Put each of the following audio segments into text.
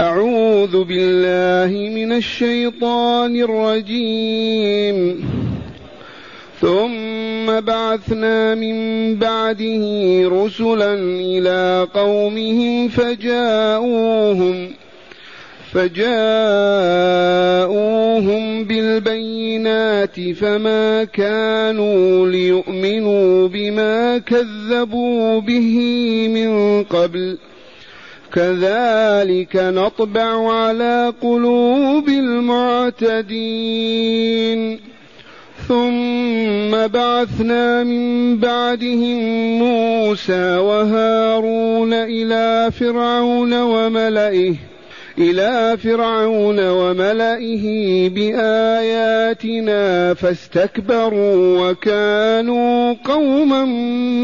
أعوذ بالله من الشيطان الرجيم. ثم بعثنا من بعده رسلا إلى قومهم فجاءوهم فجاءوهم بالبينات فما كانوا ليؤمنوا بما كذبوا به من قبل. كذلك نطبع على قلوب المعتدين. ثم بعثنا من بعدهم موسى وهارون إلى فرعون وملئه إلى فرعون وملئه بآياتنا فاستكبروا وكانوا قوما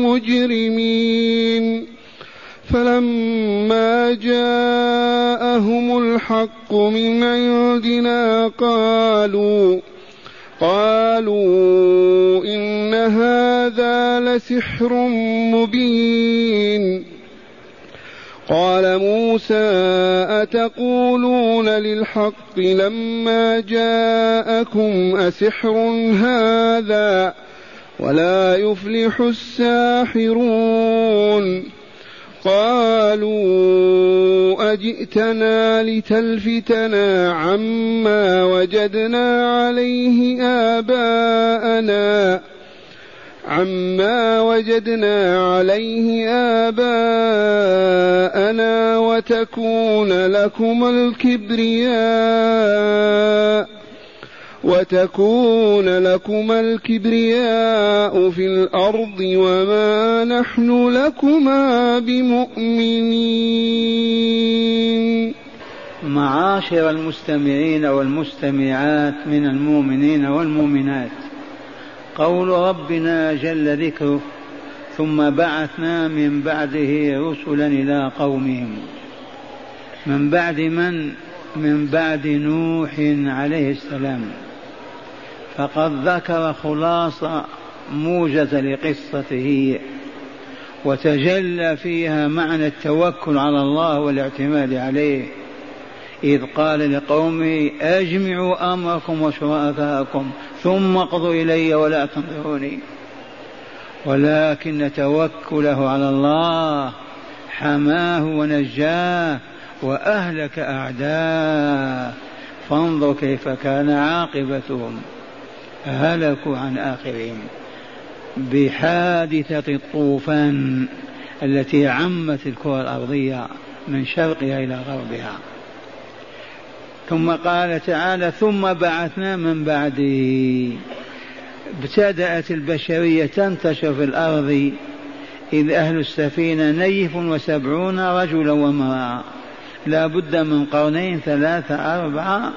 مجرمين. فلما جاءهم الحق من عندنا قالوا قالوا إن هذا لسحر مبين. قال موسى أتقولون للحق لما جاءكم أسحر هذا ولا يفلح الساحرون؟ قالوا أجئتنا لتلفتنا عما وجدنا عليه آباءنا عما وجدنا عليه آباءنا وتكون لكم الكبرياء. وتكون لكما الكبرياء في الأرض وما نحن لكما بمؤمنين. معاشر المستمعين والمستمعات من المؤمنين والمؤمنات. قول ربنا جل ذكره ثم بعثنا من بعده رسلا إلى قومهم. من بعد من؟ من بعد نوح عليه السلام. فقد ذكر خلاصة موجزة لقصته وتجلى فيها معنى التوكل على الله والاعتماد عليه إذ قال لقومه أجمعوا أمركم وشركاءكم ثم اقضوا إلي ولا تنظروني. ولكن توكله على الله حماه ونجاه وأهلك أعداه فانظر كيف كان عاقبتهم. هلكوا عن آخرهم بحادثة الطوفان التي عمت الكرة الأرضية من شرقها إلى غربها. ثم قال تعالى ثم بعثنا من بعده. ابتدأت البشرية تنتشر في الأرض. إذ أهل السفينة نيف وسبعون رجلا وامرأة. لا بد من قرنين ثلاثة أربعة.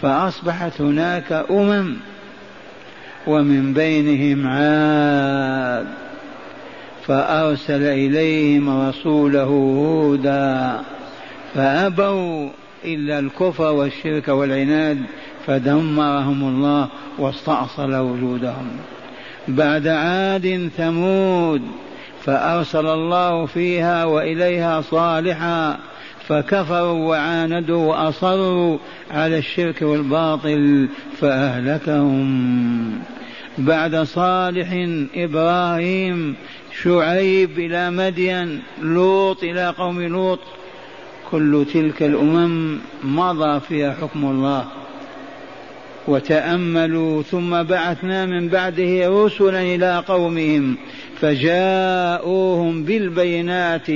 فأصبحت هناك أمم ومن بينهم عاد فأرسل إليهم رسوله هودا فأبوا إلا الكفر والشرك والعناد فدمرهم الله واستأصل وجودهم. بعد عاد ثمود فأرسل الله فيها وإليها صالحا فكفروا وعاندوا وأصروا على الشرك والباطل فأهلكهم. بعد صالح إبراهيم شعيب إلى مدين لوط إلى قوم لوط كل تلك الأمم مضى فيها حكم الله وتأملوا ثم بعثنا من بعده رسلا إلى قومهم. فجاءوهم بالبينات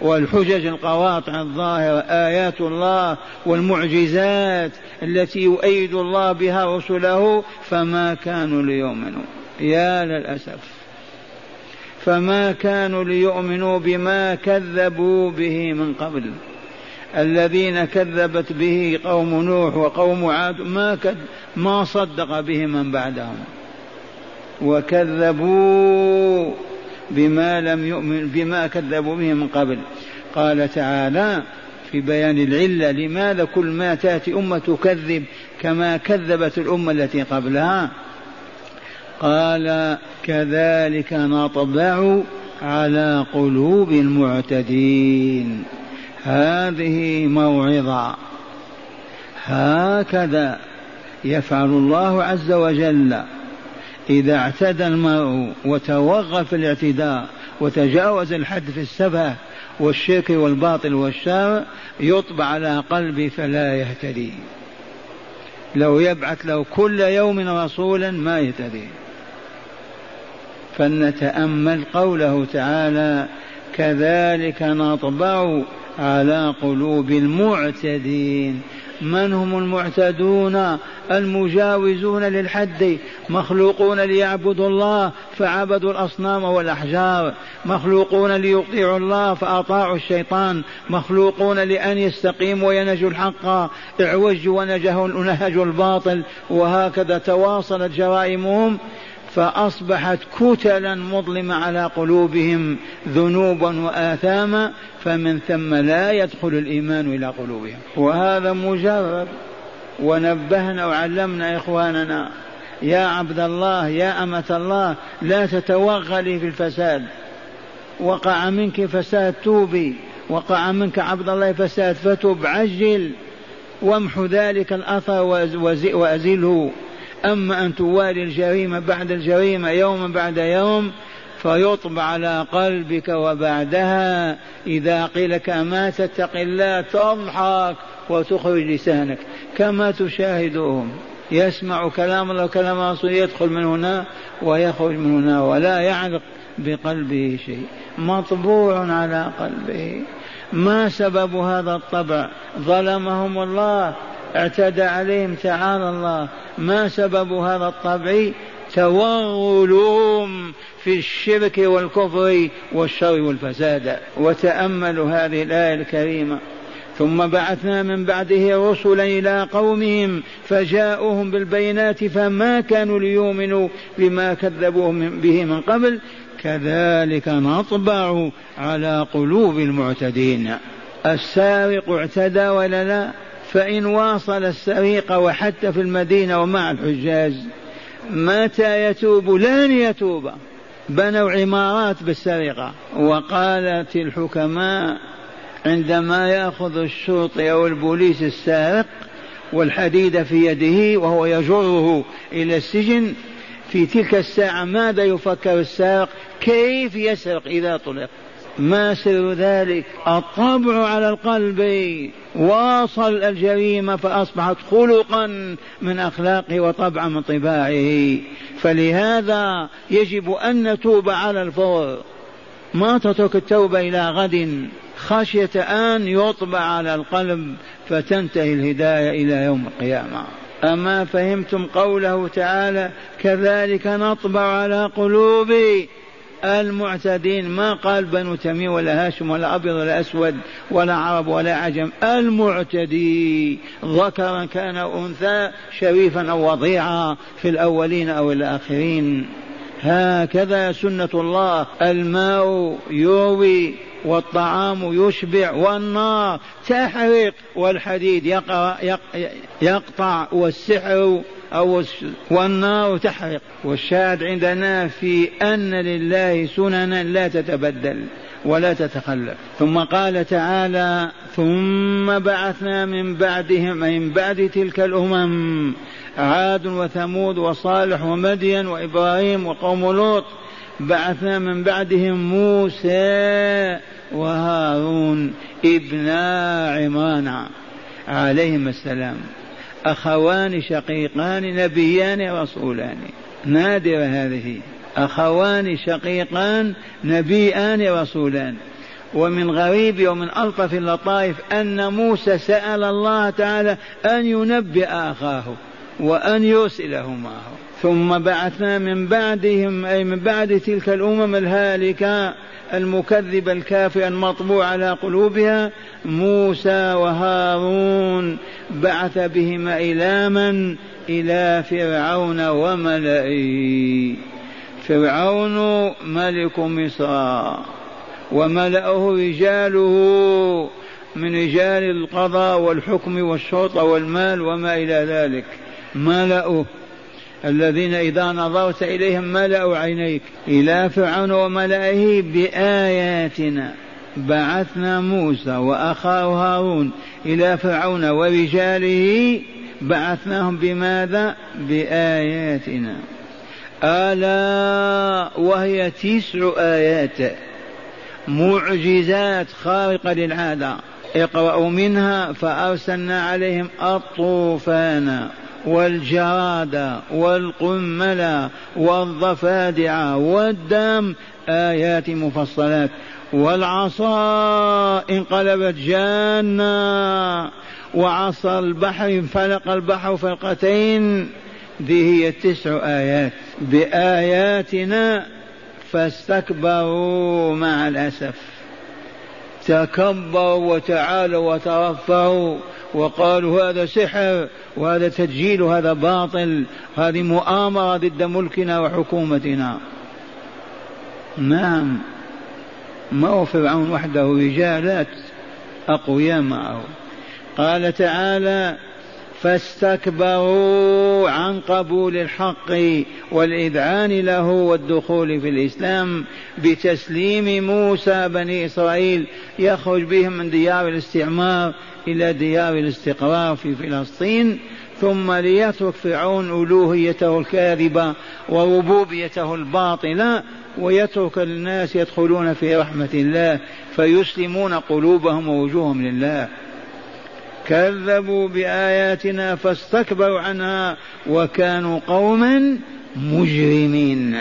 والحجج القواطع الظاهرة آيات الله والمعجزات التي يؤيد الله بها رسله فما كانوا ليؤمنوا. يا للأسف. فما كانوا ليؤمنوا بما كذبوا به من قبل. الذين كذبت به قوم نوح وقوم عاد ما كد ما صدق به من بعدهم. وكذبوا بما لم يؤمن بما كذبوا به من قبل. قال تعالى في بيان العلة لماذا كل ما تأتي أمة تكذب كما كذبت الأمة التي قبلها؟ قال كذلك نطبع على قلوب المعتدين. هذه موعظة. هكذا يفعل الله عز وجل. إذا اعتدى المرء وتوغل في الاعتداء وتجاوز الحد في السفه والشرك والباطل والشر يطبع على قلبه فلا يهتدي. لو يبعث له كل يوم رسولا ما يهتدي. فلنتأمل قوله تعالى كذلك نطبع على قلوب المعتدين من هم المعتدون المجاوزون للحد مخلوقون ليعبدوا الله فعبدوا الأصنام والأحجار مخلوقون ليطيعوا الله فأطاعوا الشيطان مخلوقون لأن يستقيموا وينهجوا الحق اعوجوا ونهجوا الباطل وهكذا تواصلت جرائمهم فأصبحت كتلا مظلمة على قلوبهم ذنوبا وآثاما فمن ثم لا يدخل الإيمان إلى قلوبهم. وهذا مجرد. ونبهنا وعلمنا إخواننا يا عبد الله يا أمة الله لا تتوغلي في الفساد. وقع منك فساد توبي. وقع منك عبد الله فساد فتب عجل. وامح ذلك الأثر وأزله. أما أن توالي الجريمة بعد الجريمة يوما بعد يوم فيطبع على قلبك وبعدها إذا قيل لك ما تتق الله تضحك وتخرج لسانك. كما تشاهدهم يسمع كلام الله وكلام رسوله يدخل من هنا ويخرج من هنا ولا يعلق بقلبه شيء. مطبوع على قلبه. ما سبب هذا الطبع؟ ظلمهم الله. اعتدى عليهم تعالى الله. ما سبب هذا الطبع؟ توغلهم في الشرك والكفر والشر والفساد. وتأملوا هذه الآية الكريمة. ثم بعثنا من بعده رسلا إلى قومهم فجاءوهم بالبينات فما كانوا ليؤمنوا بما كذبوا به من قبل. كذلك نطبع على قلوب المعتدين. السارق اعتدى ولا لا؟ فإن واصل السرقة وحتى في المدينة ومع الحجاج متى يتوب؟ لن يتوب. بنوا عمارات بالسرقة. وقالت الحكماء عندما يأخذ الشرطي أو البوليس السارق والحديد في يده وهو يجره إلى السجن في تلك الساعة ماذا يفكر السارق؟ كيف يسرق إذا طلق؟ ما سر ذلك؟ الطبع على القلب. واصل الجريمة فأصبحت خلقا من أخلاقه وطبعا من طباعه. فلهذا يجب أن نتوب على الفور. ما تترك التوبة إلى غد؟ خشية أن يطبع على القلب فتنتهي الهداية إلى يوم القيامة. أما فهمتم قوله تعالى كذلك نطبع على قلوب المعتدين ما قال بنو تميم ولا هاشم ولا أبيض ولا أسود ولا عرب ولا عجم. المعتدي ذكرا كان أنثى شريفا أو وضيعا في الأولين أو الآخرين. هكذا سنة الله. الماء يروي والطعام يشبع والنار. تحرق والحديد يقطع والسحر أو والنار تحرق. والشاهد عندنا في أن لله سننا لا تتبدل ولا تتخلف. ثم قال تعالى ثم بعثنا من بعدهم من بعد تلك الأمم عاد وثمود وصالح ومدين وإبراهيم وقوم لوط. بعثنا من بعدهم موسى وهارون ابنا عمران عليهم السلام. أخوان شقيقان نبيان رسولان. نادرة هذه. أخوان شقيقان نبيان رسولان. ومن غريب ومن ألطف اللطائف أن موسى سأل الله تعالى أن ينبئ أخاه وأن يرسله معه. ثم بعثنا من بعدهم أي من بعد تلك الأمم الهالكة المكذبة الكافرة المطبوع على قلوبها موسى وهارون. بعث بهما إلى من إلى فرعون وملئه. فرعون ملك مصر وملأه رجاله من رجال القضاء والحكم والشرطة والمال وما إلى ذلك. ملأه. الذين إذا نظرت إليهم ملأوا عينيك إلى فرعون وملئه بآياتنا. بعثنا موسى وأخاه هارون إلى فرعون ورجاله بعثناهم بماذا؟ بآياتنا. ألا وهي تسع آيات معجزات خارقة للعادة. اقرأوا منها فأرسلنا عليهم الطوفان. والجراد والقمل والضفادع والدم آيات مفصلات. والعصا انقلبت جانا. وعصا البحر انفلق البحر فرقتين. ذي هي التسع آيات. بآياتنا فاستكبروا مع الأسف. تكبروا وتعالوا وترفعوا وقالوا هذا سحر. وهذا تسجيل وهذا باطل هذه مؤامرة ضد ملكنا وحكومتنا. نعم. ما هو فرعون وحده رجالات أقوياء معه. قال تعالى فاستكبروا عن قبول الحق والإذعان له والدخول في الإسلام بتسليم موسى بني إسرائيل. يخرج بهم من ديار الاستعمار. إلى ديار الاستقرار في فلسطين ثم ليترك فرعون ألوهيته الكاذبة وربوبيته الباطلة ويترك الناس يدخلون في رحمة الله فيسلمون قلوبهم ووجوههم لله. كذبوا بآياتنا فاستكبروا عنها وكانوا قوما مجرمين.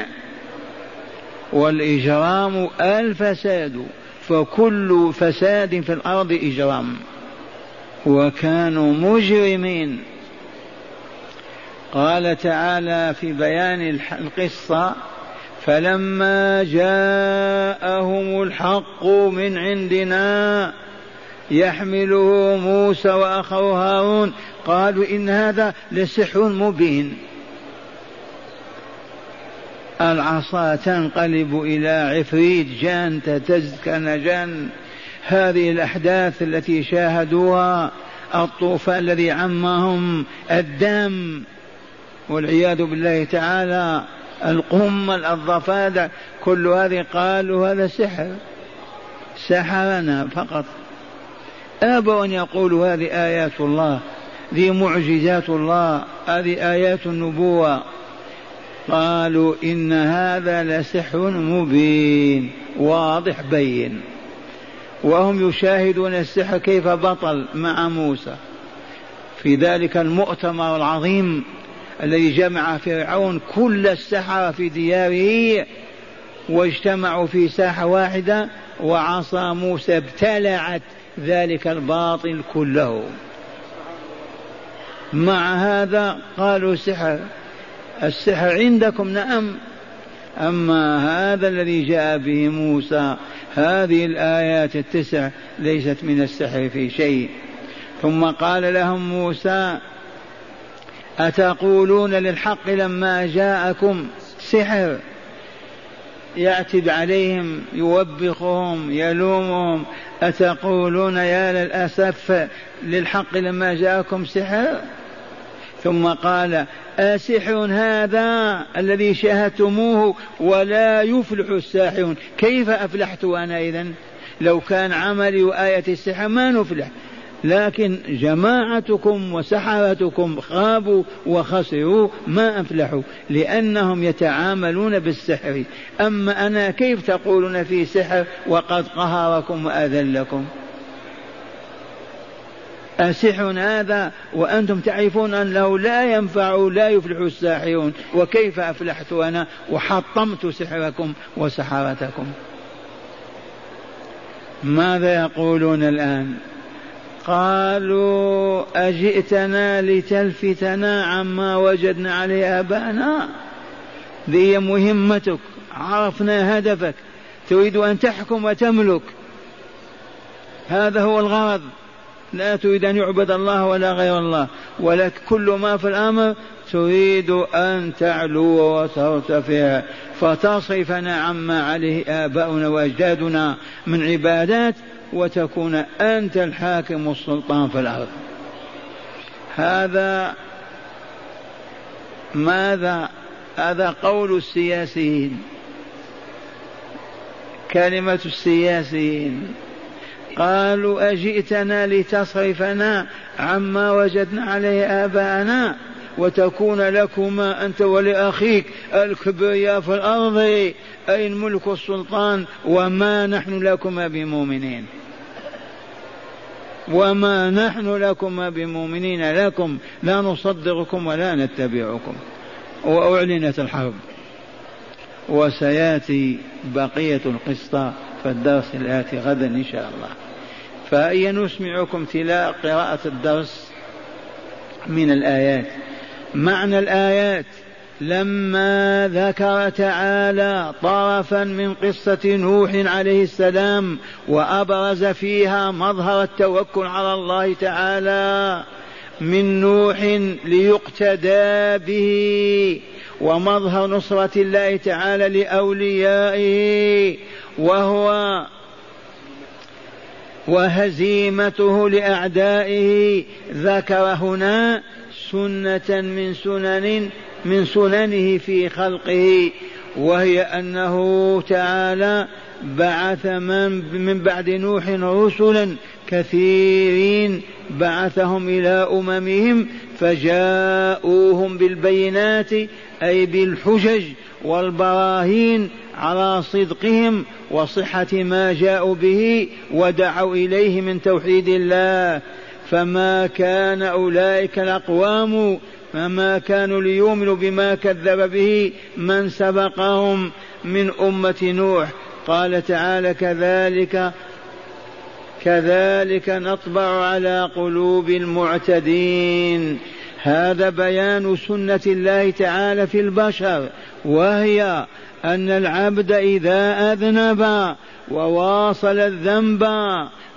والإجرام الفساد فكل فساد في الأرض إجرام. وكانوا مجرمين. قال تعالى في بيان القصة فلما جاءهم الحق من عندنا يحمله موسى وأخوه هارون قالوا إن هذا لسحر مبين. العصا تنقلب إلى عفريت جان تهتز كنجان هذه الأحداث التي شاهدوها الطوفان الذي عمهم الدم والعياذ بالله تعالى القمل الضفادع كل هذه قالوا هذا سحر. سحرنا فقط. أبوا أن يقولوا هذه آيات الله ذي معجزات الله هذه آيات النبوة. قالوا إن هذا لسحر مبين واضح بين. وهم يشاهدون السحر كيف بطل مع موسى. في ذلك المؤتمر العظيم الذي جمع فرعون كل السحرة في دياره واجتمعوا في ساحة واحدة وعصا موسى ابتلعت ذلك الباطل كله. مع هذا قالوا سحر السحر عندكم؟ نعم. أما هذا الذي جاء به موسى هذه الآيات التسع ليست من السحر في شيء. ثم قال لهم موسى أتقولون للحق لما جاءكم سحر يعتب عليهم يوبخهم يلومهم. أتقولون يا للأسف للحق لما جاءكم سحر؟ ثم قال أسحر هذا الذي شاهدتموه ولا يفلح الساحرون. كيف أفلحت أنا إذن؟ لو كان عملي وآية السحر ما نفلح. لكن جماعتكم وسحرتكم خابوا وخسروا ما أفلحوا لأنهم يتعاملون بالسحر. أما أنا كيف تقولون في سحر وقد قهركم وأذلكم؟ أسحر هذا وأنتم تعرفون أنه لا ينفع لا يفلح الساحرون. وكيف أفلحت أنا؟ وحطمت سحركم وسحرتكم. ماذا يقولون الآن؟ قالوا أجئتنا لتلفتنا عما وجدنا عليه آباءنا. ذي مهمتك عرفنا هدفك تريد أن تحكم وتملك. هذا هو الغرض. لا تريد أن يعبد الله ولا غير الله ولك كل ما في الأمر تريد أن تعلو وترتفع. فتصرفنا عما عليه آباؤنا وأجدادنا من عبادات وتكون أنت الحاكم السلطان في الأرض. هذا ماذا؟ هذا قول السياسيين. كلمة السياسيين. قالوا أجئتنا لتصرفنا عما وجدنا عليه آباءنا وتكون لكما أنت ولأخيك الكبرياء في الأرض أي الملك والسلطان وما نحن لكما بمؤمنين. وما نحن لكما بمؤمنين لكم لا نصدقكم ولا نتبعكم. وأعلنت الحرب. وسيأتي بقية القصة في الدرس الآتي غدا إن شاء الله. فهيا نسمعكم تلاء قراءة الدرس من الآيات. معنى الآيات لما ذكر تعالى طرفا من قصة نوح عليه السلام وأبرز فيها مظهر التوكل على الله تعالى من نوح ليقتدى به ومظهر نصرة الله تعالى لأوليائه وهو وهزيمته لأعدائه ذكر هنا سنة من سنن من سننه في خلقه وهي أنه تعالى بعث من من بعد نوح رسلا كثيرين بعثهم إلى أممهم فجاءوهم بالبينات أي بالحجج والبراهين على صدقهم وصحة ما جاءوا به ودعوا إليه من توحيد الله. فما كان أولئك الأقوام فما كانوا ليؤمنوا بما كذب به من سبقهم من أمة نوح. قال تعالى كذلك كذلك نطبع على قلوب المعتدين. هذا بيان سنة الله تعالى في البشر وهي أن العبد إذا أذنب وواصل الذنب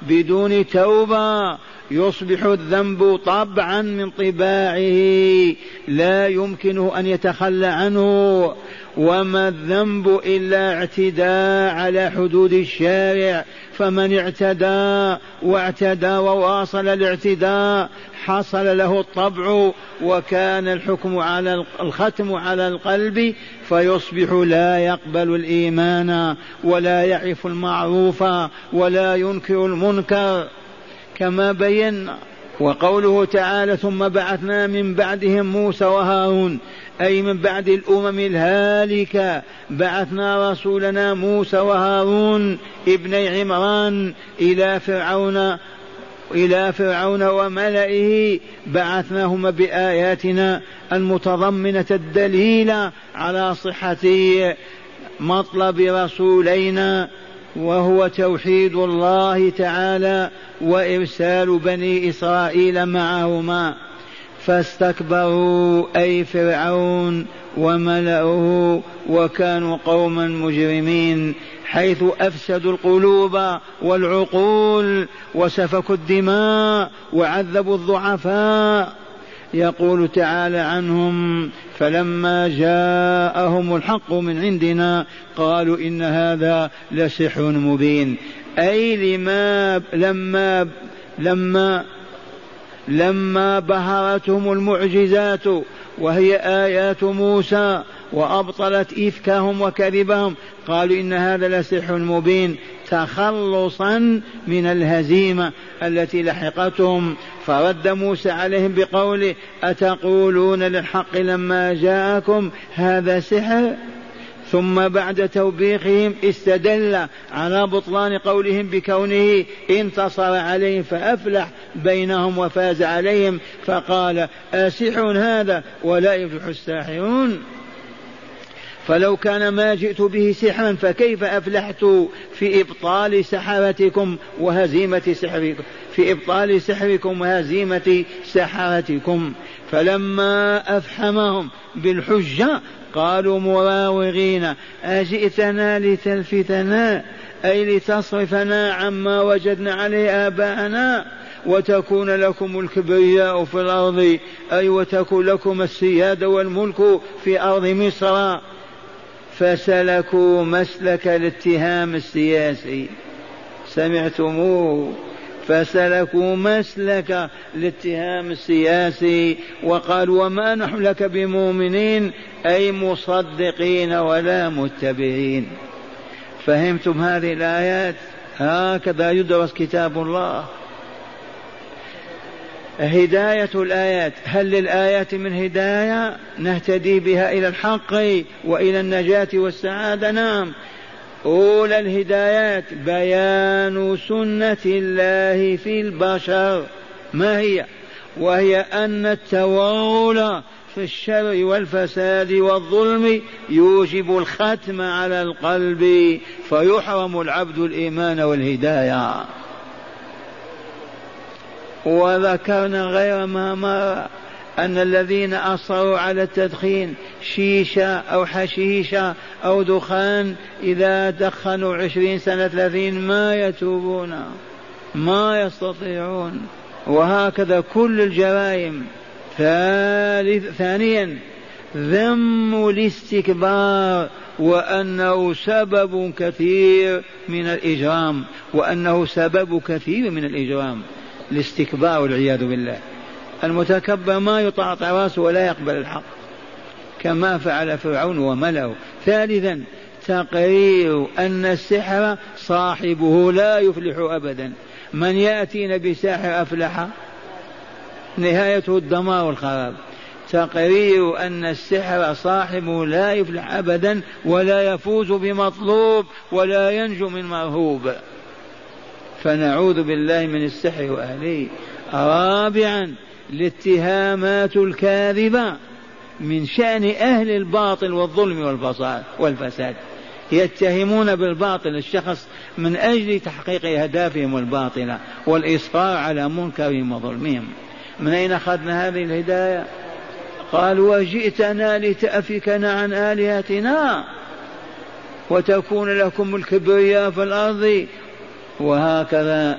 بدون توبة يصبح الذنب طبعا من طباعه لا يمكنه أن يتخلى عنه. وما الذنب إلا اعتداء على حدود الشارع فمن اعتدى واعتدى وواصل الاعتداء حصل له الطبع وكان الحكم على الختم على القلب فيصبح لا يقبل الإيمان ولا يعرف المعروف ولا ينكر المنكر. كما بينا وقوله تعالى ثم بعثنا من بعدهم موسى وهارون أي من بعد الأمم الهالكة. بعثنا رسولنا موسى وهارون ابني عمران إلى فرعون إلى فرعون وملئه. بعثناهما بآياتنا المتضمنة الدليل على صحة مطلب رسولينا وهو توحيد الله تعالى. وإرسال بني إسرائيل معهما فاستكبروا أي فرعون وملأه وكانوا قوما مجرمين حيث أفسدوا القلوب والعقول وسفكوا الدماء وعذبوا الضعفاء. يقول تعالى عنهم فلما جاءهم الحق من عندنا قالوا إن هذا لسحر مبين. أي لما لما لما لما بهرتهم المعجزات وهي آيات موسى وأبطلت إفكهم وكذبهم. قالوا إن هذا لسحر مبين تخلصا من الهزيمة التي لحقتهم. فرد موسى عليهم بقوله أتقولون للحق لما جاءكم هذا سحر؟ ثم بعد توبيخهم استدل على بطلان قولهم بكونه انتصر عليهم فأفلح بينهم وفاز عليهم فقال أسحر هذا ولا يفلح الساحرون. فلو كان ما جئت به سحرا فكيف أفلحت في إبطال سحرتكم وهزيمة سحركم في إبطال سحركم وهزيمة سحرتكم؟ فلما أفحمهم بالحجة قالوا مراوغين أجئتنا لتلفتنا أي لتصرفنا عما وجدنا عليه آباءنا وتكون لكم الكبرياء في الأرض أي وتكون لكم السيادة والملك في أرض مصر. فسلكوا مسلك الاتهام السياسي. سمعتموه. فسلكوا مسلك الاتهام السياسي وقالوا وما نحن لك بمؤمنين أي مصدقين ولا متبعين. فهمتم هذه الآيات؟ هكذا يدرس كتاب الله. هداية الآيات. هل للآيات من هداية؟ نهتدي بها إلى الحق وإلى النجاة والسعادة؟ نعم. أولى الهدايات بيان سنة الله في البشر. ما هي؟ وهي أن التورط في الشر والفساد والظلم يوجب الختم على القلب فيحرم العبد الإيمان والهداية. وذكرنا غير ما مر أن الذين أصروا على التدخين شيشة أو حشيشة أو دخان إذا دخنوا عشرين سنة ثلاثين ما يتوبون ما يستطيعون. وهكذا كل الجرائم. ثالث ثانيا ذم الاستكبار وأنه سبب كثير من الإجرام وأنه سبب كثير من الإجرام. الاستكبار والعياذ بالله. المتكبر ما يطاطع رأسه ولا يقبل الحق. كما فعل فرعون وملأه. ثالثا تقرير أن السحر صاحبه لا يفلح أبدا. من يأتينا بساحر أفلح؟ نهايته الدمار والخراب. تقرير أن السحر صاحبه لا يفلح أبدا ولا يفوز بمطلوب ولا ينجو من مرهوب. فنعوذ بالله من السحر وأهله. رابعا الاتهامات الكاذبة. من شأن أهل الباطل والظلم والفساد والفساد. يتهمون بالباطل الشخص من أجل تحقيق أهدافهم الباطلة والإصرار على منكرهم وظلمهم. من أين أخذنا هذه الهداية؟ قال وجئتنا لتأفكنا عن آلهتنا وتكون لكم الكبرياء في الأرض. وهكذا